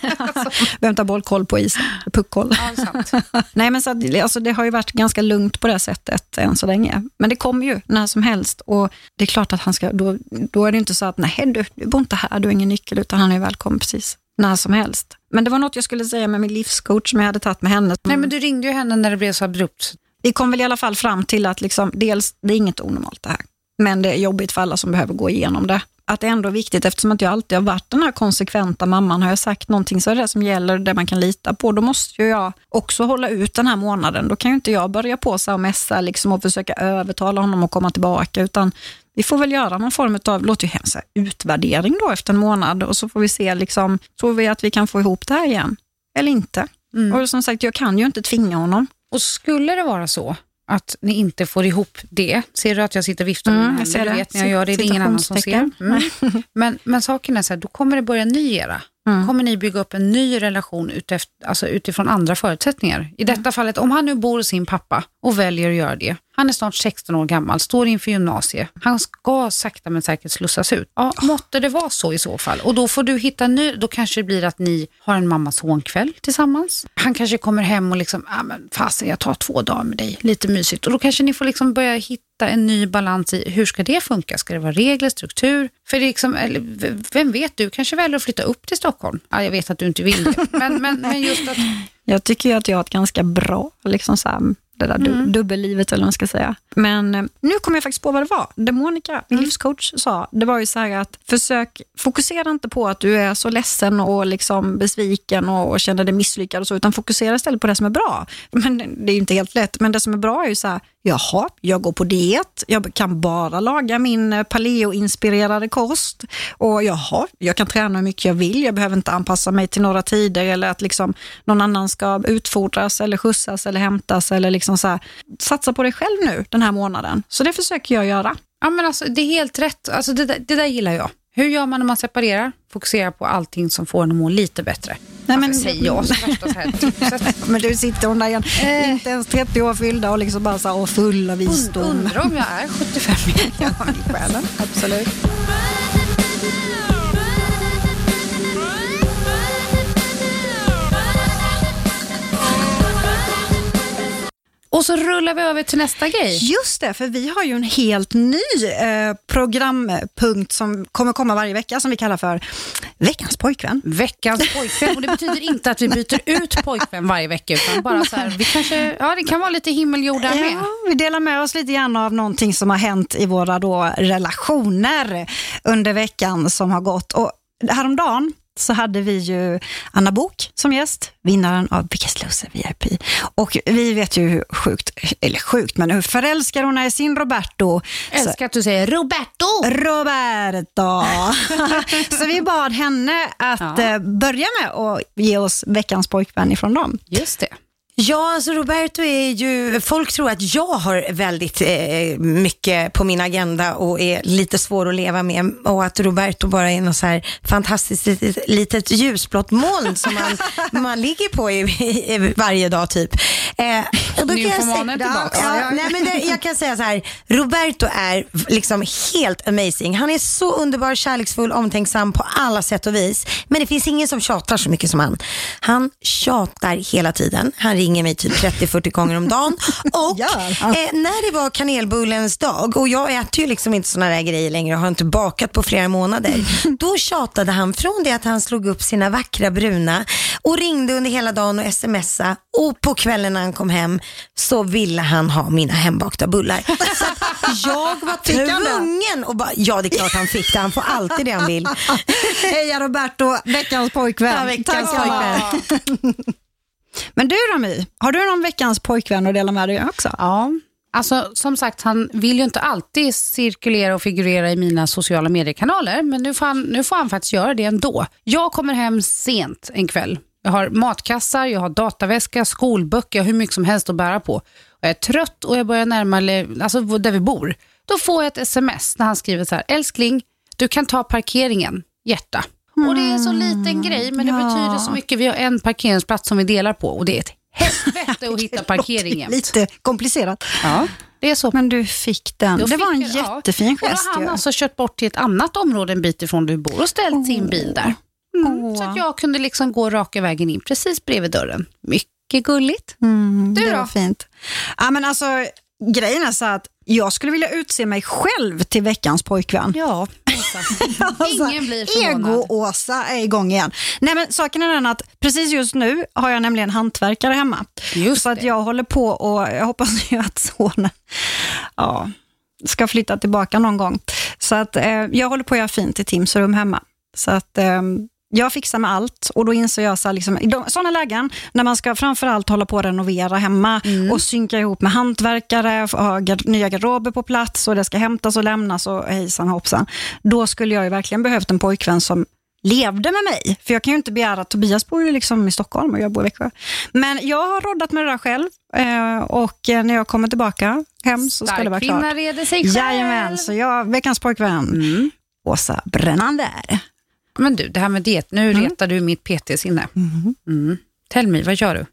Vem tar bollkoll på isen? Puckkoll. Ja. Nej, men så att, alltså, det har ju varit ganska lugnt på det sättet än så länge. Men det kommer ju när som helst och det är klart att han ska, då, då är det inte så att nej du, du bor inte här, du har ingen nyckel, utan han är välkommen precis när som helst. Men det var något jag skulle säga med min livscoach som jag hade tagit med henne. Nej men du ringde ju henne när det blev så abrupt. Vi kom väl i alla fall fram till att liksom, dels, det är inget onormalt det här. Men det är jobbigt för alla som behöver gå igenom det att det ändå är viktigt, eftersom att jag alltid har varit den här konsekventa mamman, har jag sagt någonting så är det det som gäller, det man kan lita på. Då måste ju jag också hålla ut den här månaden. Då kan ju inte jag börja på sig och mässa liksom, och försöka övertala honom att komma tillbaka, utan vi får väl göra någon form av, låter ju hemskt, utvärdering då efter en månad och så får vi se, liksom, tror vi att vi kan få ihop det här igen? Eller inte? Mm. Och som sagt, jag kan ju inte tvinga honom. Och skulle det vara så att ni inte får ihop det. Ser du att jag sitter och viftar med mm, mina händer? vet när jag gör det, det är ingen annan som ser. Mm. men, men saken är så här, då kommer det börja en ny era. Mm. kommer ni bygga upp en ny relation utefter, alltså utifrån andra förutsättningar. I detta mm. fallet, om han nu bor hos sin pappa och väljer att göra det. Han är snart 16 år gammal, står inför gymnasiet. Han ska sakta men säkert slussas ut. Ja, måtte det vara så i så fall. Och då får du hitta en ny, då kanske det blir att ni har en mamma son-kväll tillsammans. Han kanske kommer hem och liksom, ah, men fasen jag tar två dagar med dig, lite mysigt. Och då kanske ni får liksom börja hitta en ny balans i hur ska det funka? Ska det vara regler, struktur? För det liksom, eller, vem vet, du kanske väljer att flytta upp till Stockholm. Ja, jag vet att du inte vill det, men, men, men just att... Jag tycker att jag har ett ganska bra liksom så här, det där mm. dubbellivet eller vad man ska säga. Men eh, nu kommer jag faktiskt på vad det var. Det Monica, min mm. livscoach, sa, det var ju så här att försök, fokusera inte på att du är så ledsen och liksom besviken och, och känner dig misslyckad och så, utan fokusera istället på det som är bra. Men det är ju inte helt lätt, men det som är bra är ju så här, Jaha, jag går på diet, jag kan bara laga min paleoinspirerade paleo-inspirerade kost. Och jaha, jag kan träna hur mycket jag vill, jag behöver inte anpassa mig till några tider eller att liksom någon annan ska utfodras eller skjutsas eller hämtas. Eller liksom så här. Satsa på dig själv nu den här månaden. Så det försöker jag göra. Ja, men alltså, det är helt rätt. Alltså, det, det där gillar jag. Hur gör man när man separerar? Fokusera på allting som får en att må lite bättre. Nej, men, säger jag så Men du sitter hon där igen, eh. inte ens 30 år fyllda och liksom bara så här, full av visdom. Undrar om jag är 75 ja, i själen. Absolut. Och så rullar vi över till nästa grej. Just det, för vi har ju en helt ny eh, programpunkt som kommer komma varje vecka som vi kallar för Veckans pojkvän. Veckans pojkvän, och det betyder inte att vi byter ut pojkvän varje vecka, utan bara så här, vi kanske, ja det kan vara lite himmeljord där med. Ja, vi delar med oss lite grann av någonting som har hänt i våra då relationer under veckan som har gått. Och häromdagen så hade vi ju Anna Bok som gäst, vinnaren av Biggest Loser VIP. Och vi vet ju hur sjukt, eller sjukt, men hur förälskad hon är i sin Roberto. Älskar att du säger Roberto! Roberto! så vi bad henne att ja. Eh, börja med att ge oss veckans pojkvän ifrån dem. Just det. Ja, alltså Roberto är ju, folk tror att jag har väldigt eh, mycket på min agenda och är lite svår att leva med och att Roberto bara är något så här fantastiskt litet, litet ljusblått moln som man, man ligger på i, i, varje dag typ. Eh, och då kan jag, säga, ja, ja, nej, men det, jag kan säga så här, Roberto är liksom helt amazing. Han är så underbar, kärleksfull, omtänksam på alla sätt och vis. Men det finns ingen som tjatar så mycket som han. Han tjatar hela tiden. Han ringer mig typ 30-40 gånger om dagen. Och ja. eh, när det var kanelbullens dag och jag äter ju liksom inte sådana där grejer längre och har inte bakat på flera månader. Då tjatade han från det att han slog upp sina vackra bruna och ringde under hela dagen och smsade och på kvällen när han kom hem så ville han ha mina hembakta bullar. Så jag var tvungen och bara, ja det är klart han fick det, han får alltid det han vill. Heja Roberto, veckans pojkvän. Ja, veckans Tack pojkvän. Men du då My, har du någon veckans pojkvän att dela med dig också? Ja, alltså som sagt han vill ju inte alltid cirkulera och figurera i mina sociala mediekanaler, men nu får han, nu får han faktiskt göra det ändå. Jag kommer hem sent en kväll. Jag har matkassar, jag har dataväska, skolböcker, hur mycket som helst att bära på. Jag är trött och jag börjar närma mig alltså där vi bor. Då får jag ett sms när han skriver så här, älskling, du kan ta parkeringen, hjärta. Och det är en så liten grej, men det ja. betyder så mycket. Vi har en parkeringsplats som vi delar på och det är ett helvete att hitta parkering jämt. Lite komplicerat. Ja, det är så. Men du fick den. Jag det var en fick- ja. jättefin Och då gest har han alltså kört bort till ett annat område en bit ifrån du bor och ställt sin bil där. Mm, Åh. Så att jag kunde liksom gå raka vägen in precis bredvid dörren. Mycket gulligt. Mm, Du det då? var fint. Ja, men alltså, grejen är så att jag skulle vilja utse mig själv till veckans pojkvän. Ja, Alltså, Ingen blir förvånad. Ego-Åsa är igång igen. Nej, men saken är den att precis just nu har jag nämligen hantverkare hemma. Just så att jag håller på och jag hoppas ju att sonen ja, ska flytta tillbaka någon gång. Så att eh, jag håller på att göra fint i Tims rum hemma. Så att eh, jag fixar med allt och då inser jag så här, liksom, i sådana lägen när man ska framförallt hålla på att renovera hemma och synka ihop med hantverkare, ha nya garderober på plats och det ska hämtas och lämnas och hejsan hoppsan. Då skulle jag ju verkligen behövt en pojkvän som levde med mig. För jag kan ju inte begära Tobias bor ju liksom i Stockholm och jag bor i Växjö. Men jag har roddat med det där själv eh, och eh, när jag kommer tillbaka hem så ska det vara Stark kvinna klart. reder sig själv. Jajamän, så jag, veckans pojkvän, Mm. Åsa Brännander. Men du, det här med diet, nu retar du mitt PT-sinne. Mm. Tell me, vad gör du?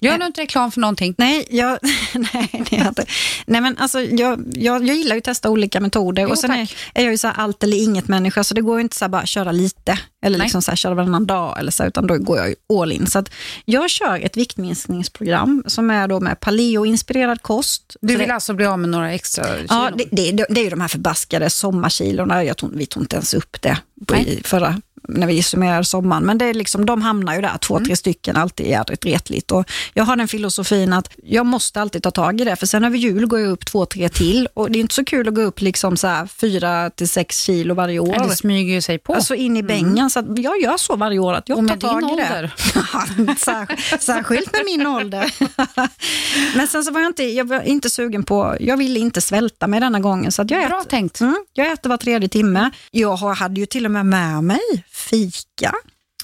Gör du inte reklam för någonting? Nej, jag, nej, det inte. nej men alltså, jag, jag, jag gillar ju att testa olika metoder. Jo, och sen är, är jag ju så allt eller inget människa, så det går ju inte så bara köra lite, eller Nej. liksom så köra varannan dag, eller så, utan då går jag ju all in. Så att jag kör ett viktminskningsprogram som är då med paleo-inspirerad kost. Du vill det, alltså bli av med några extra kilo? Ja, det, det, det är ju de här förbaskade sommarkilorna. Jag tog, vi tog inte ens upp det på, i förra, när vi summerade sommaren. Men det är liksom, de hamnar ju där, två, Mm. tre stycken, alltid jädrigt retligt. Och jag har den filosofin att jag måste alltid ta tag i det, för sen över jul går jag upp två, tre till. Och det är inte så kul att gå upp liksom så här fyra till sex kilo varje år. Ja, det smyger ju sig på. Alltså in i bängen. Så att jag gör så varje år att jag Och tar tag i det. ålder. Sär- Särskilt med min ålder. Men sen så var jag inte, jag var inte sugen på, jag ville inte svälta mig denna gången. Så jag, Bra äter, tänkt. mm, jag äter var tredje timme. Jag hade ju till och med med mig fika.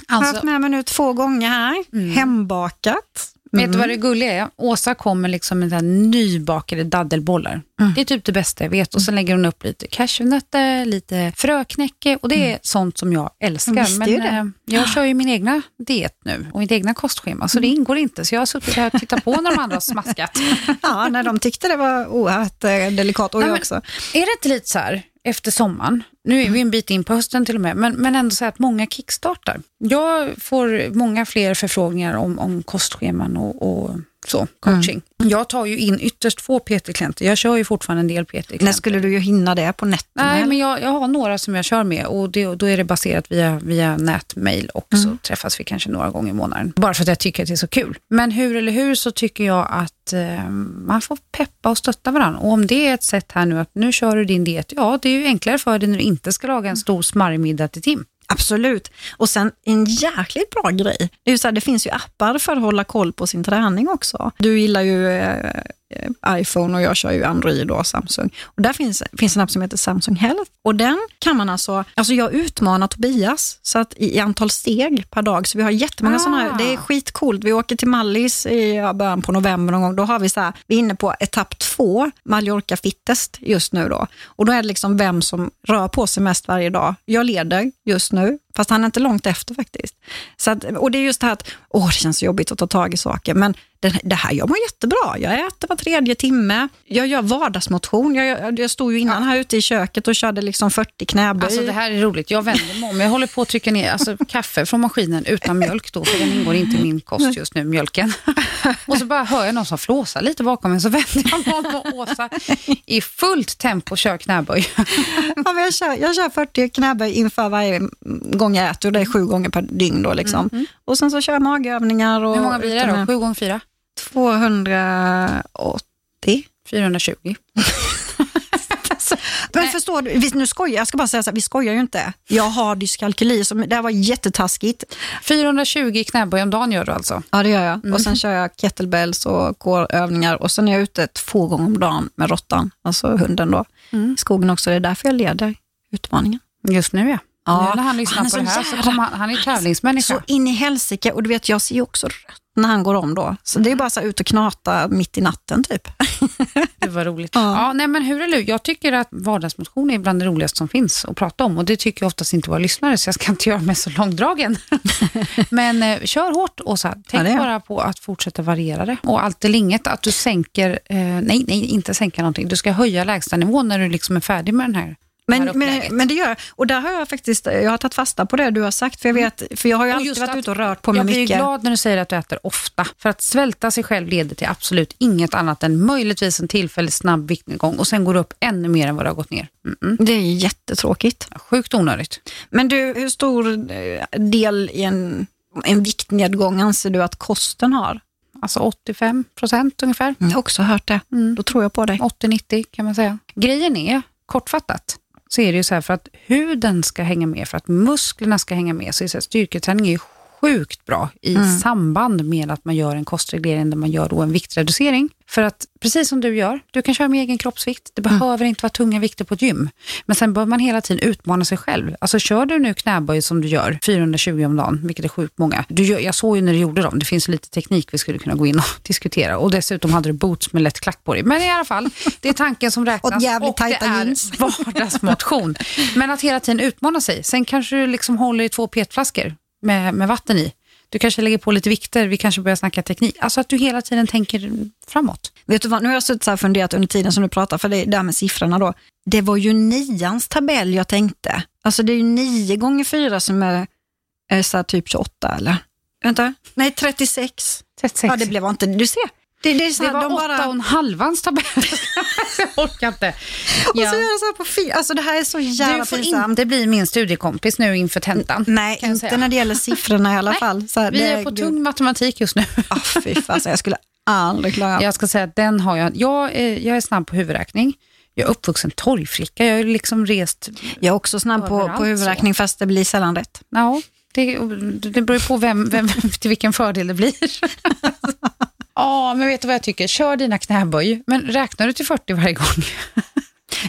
har Alltså, haft med mig nu två gånger här. Hembakat. Vet du vad det gulliga är? Åsa kommer liksom med nybakade daddelbollar. Mm. Det är typ det bästa jag vet. Och sen lägger hon upp lite cashewnötter, lite fröknäcke och det är sånt som jag älskar. Jag Men det. eh, jag kör ju min egna diet nu och mitt egna kostschema, så det Mm. ingår inte. Så jag har suttit här och tittat på när de andra har smaskat. Ja, när de tyckte det var oerhört eh, delikat. Och Nej, jag också. Är det inte lite så här, efter sommaren, nu är vi en bit in på hösten till och med, men, men ändå så att många kickstartar. Jag får många fler förfrågningar om, om kostscheman och, och så, coaching. Jag tar ju in ytterst få PT-klienter. Jag kör ju fortfarande en del PT-klienter. När skulle du hinna det på nätterna? Nej, eller? men jag, jag har några som jag kör med och det, då är det baserat via, via nätmail och så träffas vi kanske några gånger i månaden. Bara för att jag tycker att det är så kul. Men hur eller hur så tycker jag att eh, man får peppa och stötta varandra. Och om det är ett sätt här nu att nu kör du din diet, ja det är ju enklare för dig när du inte ska laga en stor smarrig middag till Tim. Absolut. Och sen en jäkligt bra grej. Det, är ju så här, det finns ju appar för att hålla koll på sin träning också. Du gillar ju eh, iPhone och jag kör ju Android och Samsung. Och där finns, finns en app som heter Samsung Health. Och den kan man alltså, alltså jag utmanar Tobias så att i, i antal steg per dag. Så vi har jättemånga Ah. sådana här, det är skitcoolt. Vi åker till Mallis i ja, början på november någon gång. Då har vi så här, vi är inne på etapp två, Mallorca Fittest just nu då. Och då är det liksom vem som rör på sig mest varje dag. Jag leder just nu, fast han är inte långt efter faktiskt. Så att, och det är just det här att, åh det känns så jobbigt att ta tag i saker, men det, det här gör man jättebra. Jag äter var tredje timme, jag gör vardagsmotion. Jag, jag, jag stod ju innan här ute i köket och körde liksom 40 knäböj. Alltså det här är roligt, jag vänder mig om. Jag håller på att trycka ner alltså, kaffe från maskinen utan mjölk då, för den ingår inte i min kost just nu, mjölken. Och så bara hör jag någon som flåsar lite bakom mig, så vänder jag mig om och Åsa i fullt tempo kör knäböj. Ja, jag, kör, jag kör 40 knäböj inför varje gång jag äter och det är sju gånger per dygn. Då, liksom. Och sen så kör jag magövningar. Och, Hur många blir det då? 7 gånger 4? 280. 420. Men förstår du, vi, nu skojar, jag ska bara säga så här, vi skojar ju inte. Jag har dyskalkyli, så det här var jättetaskigt. 420 knäböj om dagen gör du alltså? Ja, det gör jag. Och sen kör jag kettlebells och core-övningar och sen är jag ute två gånger om dagen med råttan, alltså hunden då, i skogen också. Det är därför jag leder utmaningen. Just nu ja. Ja, Nu när han lyssnar han på så det här så jävla- kommer han, han är tävlingsmänniska. Så in i helsike, och du vet jag ser ju också rött när han går om då. Så det är bara så ut och knata mitt i natten typ. Det var roligt. Ja. Ja. nej, men hur är det? Jag tycker att vardagsmotion är bland det roligaste som finns att prata om och det tycker jag oftast inte våra lyssnare så jag ska inte göra mig så långdragen. men eh, kör hårt Åsa. Tänk Ja, bara på att fortsätta variera det. Och allt eller inget, att du sänker, eh, nej, nej, inte sänka någonting. Du ska höja lägstanivån när du liksom är färdig med den här Men, men, men det gör. Och där har jag faktiskt jag har tagit fasta på det du har sagt. För jag, vet, för jag har ju Och alltid varit att ute och rört på mig jag blir mycket. glad när du säger att du äter ofta. För att svälta sig själv leder till absolut inget annat än möjligtvis en tillfällig snabb viktnedgång och sen går du upp ännu mer än vad du har gått ner. Mm-mm. Det är jättetråkigt. Sjukt onödigt. Men du, hur stor eh, del i en, en viktnedgång anser du att kosten har? Alltså 85 procent ungefär. Jag har också hört det. Då tror jag på dig. 80-90 kan man säga. Grejen är, kortfattat, så är det ju så här för att huden ska hänga med, för att musklerna ska hänga med, så är det så här, styrketräning är ju sjukt bra i samband med att man gör en kostreglering där man gör då en viktreducering. För att precis som du gör, du kan köra med egen kroppsvikt. Det behöver inte vara tunga vikter på ett gym. Men sen bör man hela tiden utmana sig själv. Alltså kör du nu knäböj som du gör, 420 om dagen, vilket är sjukt många. Du jag såg ju när du gjorde dem, det finns lite teknik vi skulle kunna gå in och diskutera. Och dessutom hade du boots med lätt klack på dig. Men i alla fall, det är tanken som räknas. Och jävligt det tajta är jeans. vardagsmotion. Men att hela tiden utmana sig. Sen kanske du liksom håller i två petflaskor med, med vatten i. Du kanske lägger på lite vikter, vi kanske börjar snacka teknik. Alltså att du hela tiden tänker framåt. Vet du vad, nu har jag suttit och funderat under tiden som du pratar, för det där med siffrorna då. Det var ju nians tabell jag tänkte. Alltså det är ju nio gånger fyra som är, är så här typ 28 eller? Vänta, nej 36. 36. Ja det blev inte, du ser. Det, det är så det här, var de åtta bara, och en halvans tabell. jag orkar inte. Och Ja. så gör det så här på fyra, alltså det här är så jävla Du får pinsamt. inte bli min studiekompis nu inför tentan. Nej, kan jag inte säga. när det gäller siffrorna i alla fall. Så här, Vi det är på tung matematik just nu. Ah, fy fasen, jag skulle aldrig klara Jag ska säga att den har jag. Jag är, jag är snabb på huvudräkning. Jag är uppvuxen torgflicka. Jag har liksom rest... Jag är också snabb på, på huvudräkning fast det blir sällan rätt. Ja, det, det beror på vem, vem, till vilken fördel det blir. Ja, men vet du vad jag tycker? Kör dina knäböj, men räknar du till 40 varje gång?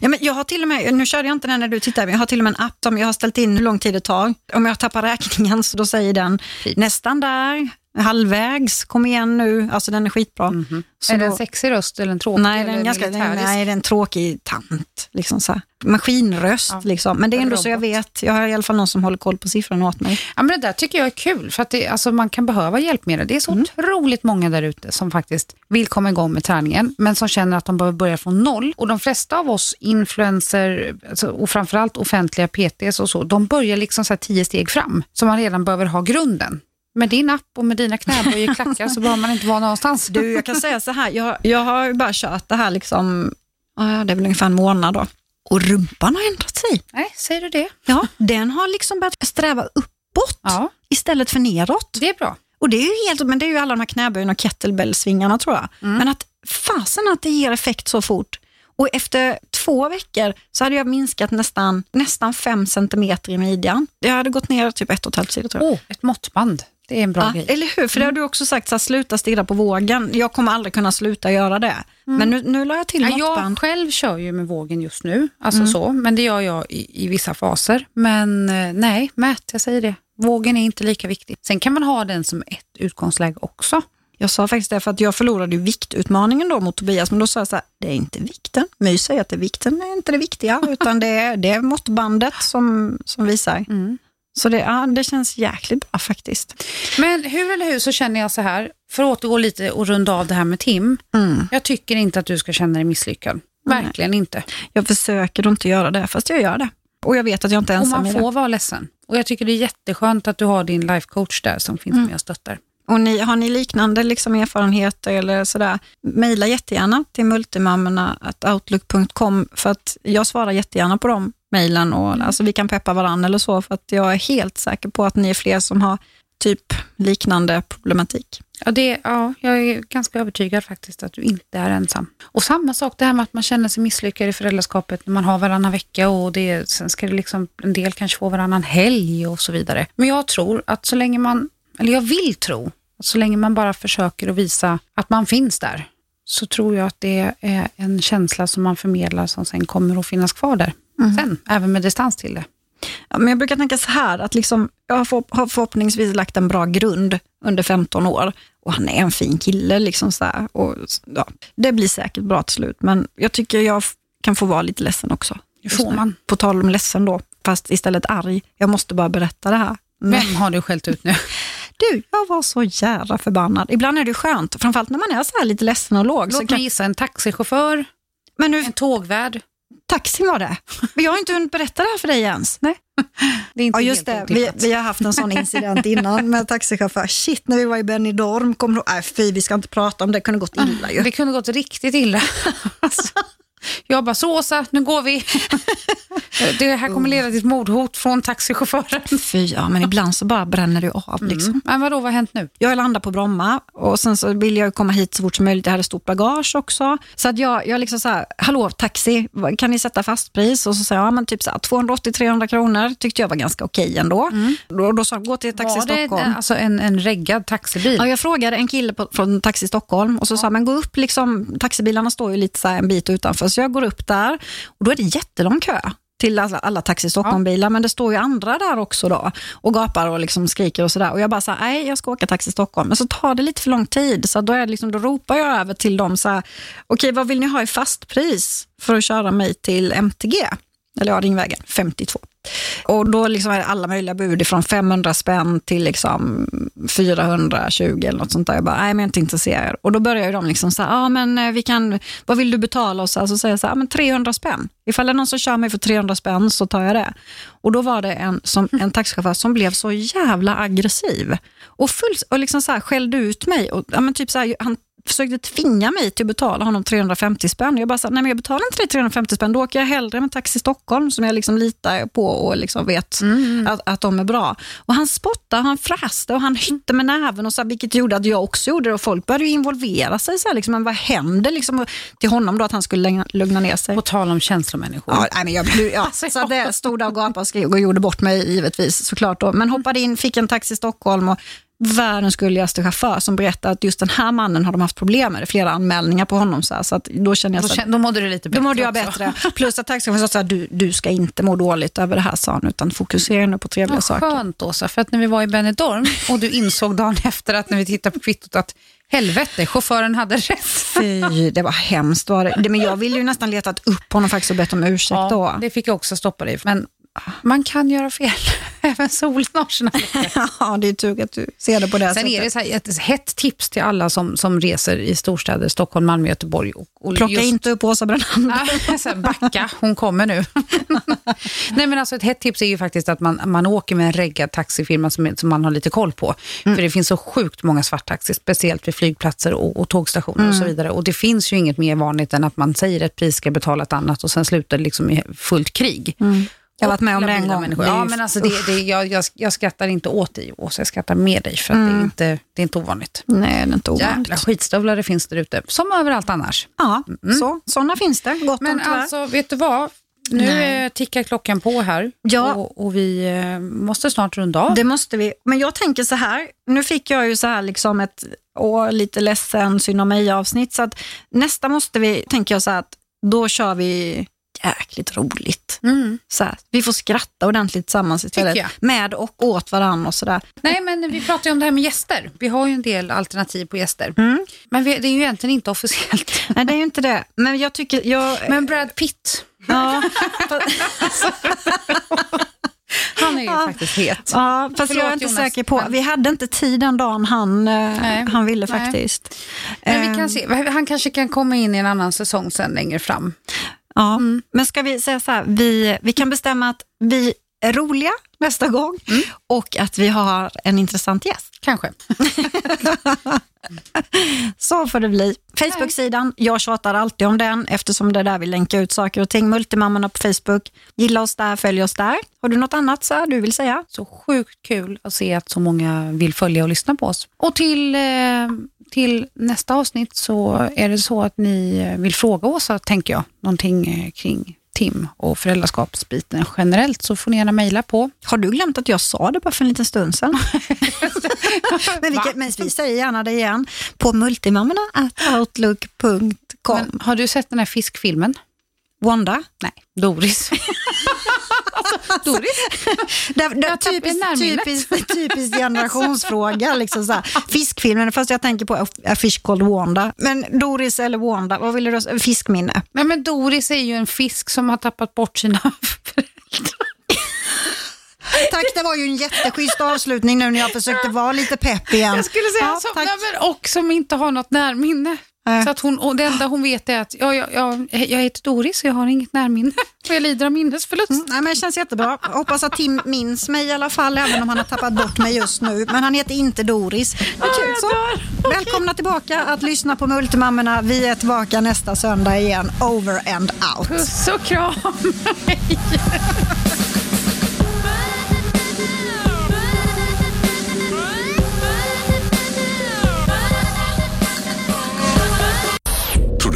Ja, men jag har till och med, nu körde jag inte den när du tittade, men jag har till och med en app som jag har ställt in hur lång tid det tar. Om jag tappar räkningen så då säger den nästan där, halvvägs, kom igen nu. Alltså den är skitbra. Så är det en sexig röst eller en tråkig? Nej, den är, ganska, militärisk? nej, det är en tråkig tant. Liksom så här. Maskinröst. Ja. Liksom. Men det är ändå Robot. så jag vet. Jag har i alla fall någon som håller koll på siffrorna åt mig. Ja, men det där tycker jag är kul, för att det, alltså, man kan behöva hjälpmedel. Det är så otroligt många där ute som faktiskt vill komma igång med träningen, men som känner att de behöver börja från noll. Och de flesta av oss influencer, alltså, och framförallt offentliga PTs och så, de börjar liksom så tio steg fram, så man redan behöver ha grunden. Med din app och med dina knäböj i klackar så behöver man inte vara någonstans. Du, jag kan säga så här. Jag, jag har ju bara kört det här liksom, det är väl ungefär en månad då. Och rumpan har ändrat sig. Nej, säger du det? Ja, den har liksom börjat sträva uppåt Ja, istället för neråt. det är bra. Och det är ju helt, men det är ju alla de här knäböjen och kettlebellsvingarna tror jag. Mm. Men att fasen att det ger effekt så fort. Och efter två veckor så hade jag minskat nästan, nästan fem centimeter i midjan. Jag hade gått ner typ ett och ett halvt kilo tror jag. Oh, ett måttband. Det är en bra Ja, grej. eller hur? För det har du också sagt, så här, sluta stirra på vågen. Jag kommer aldrig kunna sluta göra det. Men nu, nu la jag till Mm. Ja, jag själv kör ju med vågen just nu, alltså så, men det gör jag i, i vissa faser. Men eh, nej, mät, jag säger det. Vågen är inte lika viktig. Sen kan man ha den som ett utgångsläge också. Jag sa faktiskt det för att jag förlorade ju viktutmaningen då mot Tobias, men då sa jag så här, det är inte vikten. My säger att det är vikten, är inte det viktiga, utan det är, det är måttbandet som, som visar. Så det, ja, det känns jäkligt bra faktiskt. Men hur eller hur så känner jag så här, för att återgå lite och runda av det här med Tim. Mm. Jag tycker inte att du ska känna dig misslyckad. Verkligen inte. Jag försöker inte göra det, fast jag gör det. Och jag vet att jag inte är Och ensam man i det. får vara ledsen. Och jag tycker det är jätteskönt att du har din lifecoach där som finns med och stöttar. Och ni, har ni liknande liksom erfarenheter eller sådär, mejla jättegärna till multimammorna.outlook.com för att jag svarar jättegärna på de mejlen och alltså vi kan peppa varandra eller så för att jag är helt säker på att ni är fler som har typ liknande problematik. Ja, det, ja, jag är ganska övertygad faktiskt att du inte är ensam. Och samma sak det här med att man känner sig misslyckad i föräldraskapet när man har varannan vecka och det, sen ska det liksom, en del kanske få varannan helg och så vidare. Men jag tror att så länge man, eller jag vill tro, att så länge man bara försöker att visa att man finns där, så tror jag att det är en känsla som man förmedlar som sen kommer att finnas kvar där. Sen, även med distans till det. Ja, men jag brukar tänka så här, att liksom, jag har, för, har förhoppningsvis lagt en bra grund under 15 år och han är en fin kille. Liksom så här, och, ja, det blir säkert bra till slut, men jag tycker jag kan få vara lite ledsen också. Det får man. På tal om ledsen då, fast istället arg. Jag måste bara berätta det här. Vem har du skällt ut nu? Du, jag var så jävla förbannad. Ibland är det skönt, framförallt när man är så här lite ledsen och låg. Så Låt kan, mig gissa, en taxichaufför, men nu, en tågvärd. Taxin var det. Men jag har inte hunnit berätta det här för dig ens. Nej. Det är inte Ja, just det. Vi, vi har haft en sån incident innan med taxichaufför. Shit, när vi var i Benidorm, kommer du? Nej, fy, vi ska inte prata om det. Det kunde gått illa ju. Det kunde gått riktigt illa. Jag bara, så Åsa, nu går vi. Det här kommer leda till ett mordhot från taxichauffören. Fy, ja, men ibland så bara bränner det av. Liksom. Men vadå, vad har hänt nu? Jag landade på Bromma och sen så ville jag komma hit så fort som möjligt. Jag hade stort bagage också. Så att jag, jag liksom så här, hallå taxi, kan ni sätta fast pris? Och så sa jag, ja, men typ så här, 280-300 kronor tyckte jag var ganska okej ändå. Då, då sa jag, gå till Taxi Var det Stockholm. en, alltså en, en reggad taxibil? Ja, jag frågade en kille på, från Taxi Stockholm och så sa han, men gå upp, liksom, taxibilarna står ju lite så här en bit utanför, så jag går upp där och då är det jättelång kö till alla, alla Taxi Stockholm-bilar, men det står ju andra där också då och gapar och liksom skriker och sådär. Och jag bara så här, nej jag ska åka Taxi Stockholm, men så tar det lite för lång tid, så då, är liksom, då ropar jag över till dem så här, okej vad vill ni ha i fastpris för att köra mig till MTG? Eller ja, Ringvägen, 52. Och då liksom är det alla möjliga bud från 500 spänn till liksom 420 eller något sånt där. Jag bara, nej men jag är inte intresserad. Och då börjar ju de liksom så här, ja men eh, vi kan, vad vill du betala? Och så, här, så säger jag så här, men 300 spänn. Ifall det är någon som kör mig för 300 spänn så tar jag det. Och då var det en, som, en taxichaufför som blev så jävla aggressiv. Och, full, och liksom så här, skällde ut mig. Och, ja, men typ så här, han försökte tvinga mig till att betala honom 350 spänn. Jag bara sa, nej men jag betalar inte dig 350 spänn, då åker jag hellre med Taxi Stockholm som jag liksom litar på och liksom vet att, att de är bra. Och han spottade, han fräste och han hytte med näven, och så här, vilket gjorde att jag också gjorde det. Och folk började involvera sig. Så här, liksom, men vad händer liksom, till honom då att han skulle lugna- ner sig? På tal om känslomänniskor. Ja, nej, men jag, ja, Alltså, så det stod där och gapade och skrek och gjorde bort mig givetvis såklart. Då. Men hoppade in, fick en taxi Stockholm och världens gulligaste chaufför som berättade att just den här mannen har de haft problem med. Det flera anmälningar på honom. Så, här, så att då känner jag Då, så här, kän- då mådde du lite bättre då mådde jag också. bättre. Plus att taxichauffören sa här, du, du ska inte må dåligt över det här, sa han, utan fokusera nu på trevliga Vad saker. skönt Åsa, för att när vi var i Benidorm och du insåg dagen efter att när vi tittade på kvittot att helvete, chauffören hade rätt. Fy, det var hemskt. Var det. Men jag ville ju nästan letat upp honom faktiskt och bett om ursäkt då. det fick jag också stoppa dig Men man kan göra fel. Även sina ja, det är tur att du ser det på det Sen sättet. är det så här, ett hett tips till alla som, som reser i storstäder, Stockholm, Malmö, Göteborg. Och, och Plocka just- inte upp Åsa här, backa, hon kommer nu. Nej, men alltså ett hett tips är ju faktiskt att man, man åker med en reggad taxifirma som, som man har lite koll på. För det finns så sjukt många svarttaxi, speciellt vid flygplatser och, och tågstationer och så vidare. Och det finns ju inget mer vanligt än att man säger ett pris, ska betala ett annat och sen slutar det liksom i fullt krig. Jag har varit med om det en gång. människor. Ja, men alltså det, det, jag, jag, jag skrattar inte åt dig, Åsa, jag skrattar med dig, för att det, är inte, det är inte ovanligt. Nej, det är inte ovanligt. Jävla skitstövlar det finns där ute, som överallt annars. Ja, så, sådana finns det. Gott Men om tyvärr. alltså, vet du vad? Nu Nej. eh, tickar klockan på här Ja. och, och vi eh, måste snart runda av. Det måste vi. Men jag tänker så här, nu fick jag ju så här liksom ett åh, lite ledsen synd om mig avsnitt så att nästa måste vi, tänker jag så här att då kör vi jäkligt roligt. Mm. Så här, vi får skratta ordentligt tillsammans istället. Med och åt varandra och sådär. Nej, men vi pratar ju om det här med gäster. Vi har ju en del alternativ på gäster. Mm. Men vi, det är ju egentligen inte officiellt. Nej, det är ju inte det. Men jag tycker, jag... Men Brad Pitt, ja, han är ju Ja. faktiskt het. ja, fast Förlåt, jag är inte Jonas, säker på. men- Vi hade inte tid den dagen han, eh, Nej. han ville Nej. faktiskt. Men vi Eh, kan se. Han kanske kan komma in i en annan säsong sen längre fram. Ja, Mm. men ska vi säga så här, vi, vi kan bestämma att vi är roliga nästa gång Mm. och att vi har en intressant gäst. Kanske. Så får det bli. Facebook-sidan, jag tjatar alltid om den eftersom det är där vi länkar ut saker och ting. Multimammorna på Facebook. Gilla oss där, följ oss där. Har du något annat så du vill säga? Så sjukt kul att se att så många vill följa och lyssna på oss. Och till, eh, till nästa avsnitt så är det så att ni vill fråga oss, tänker jag, någonting eh, kring Tim och föräldraskapsbiten generellt så får ni gärna mejla på. Har du glömt att jag sa det bara för en liten stund sedan? men, vi, men vi säger gärna det igen på multimammorna.outlook.com. Har du sett den här fiskfilmen? Wanda? Nej, Doris. Doris? det, det, typiskt, typiskt, typiskt generationsfråga. Liksom så här. Fiskfilmen, det första jag tänker på A Fish Called Wanda. Men Doris eller Wanda, vad vill du då? Fiskminne? Nej, men Doris är ju en fisk som har tappat bort sina föräldrar. Tack, det var ju en jätteschysst avslutning nu när jag försökte vara lite pepp igen. Jag skulle säga ja, men, och som inte har något närminne. Nej. Så att hon, och det enda hon vet är att ja, ja, ja, jag heter Doris och jag har inget närminne. Och jag lider av minnesförlust. Mm, nej, men det känns jättebra. Jag hoppas att Tim minns mig i alla fall, även om han har tappat bort mig just nu. Men han heter inte Doris. Men kul, så. Välkomna tillbaka att lyssna på Multimammorna. Vi är tillbaka nästa söndag igen. Over and out. Puss och kram.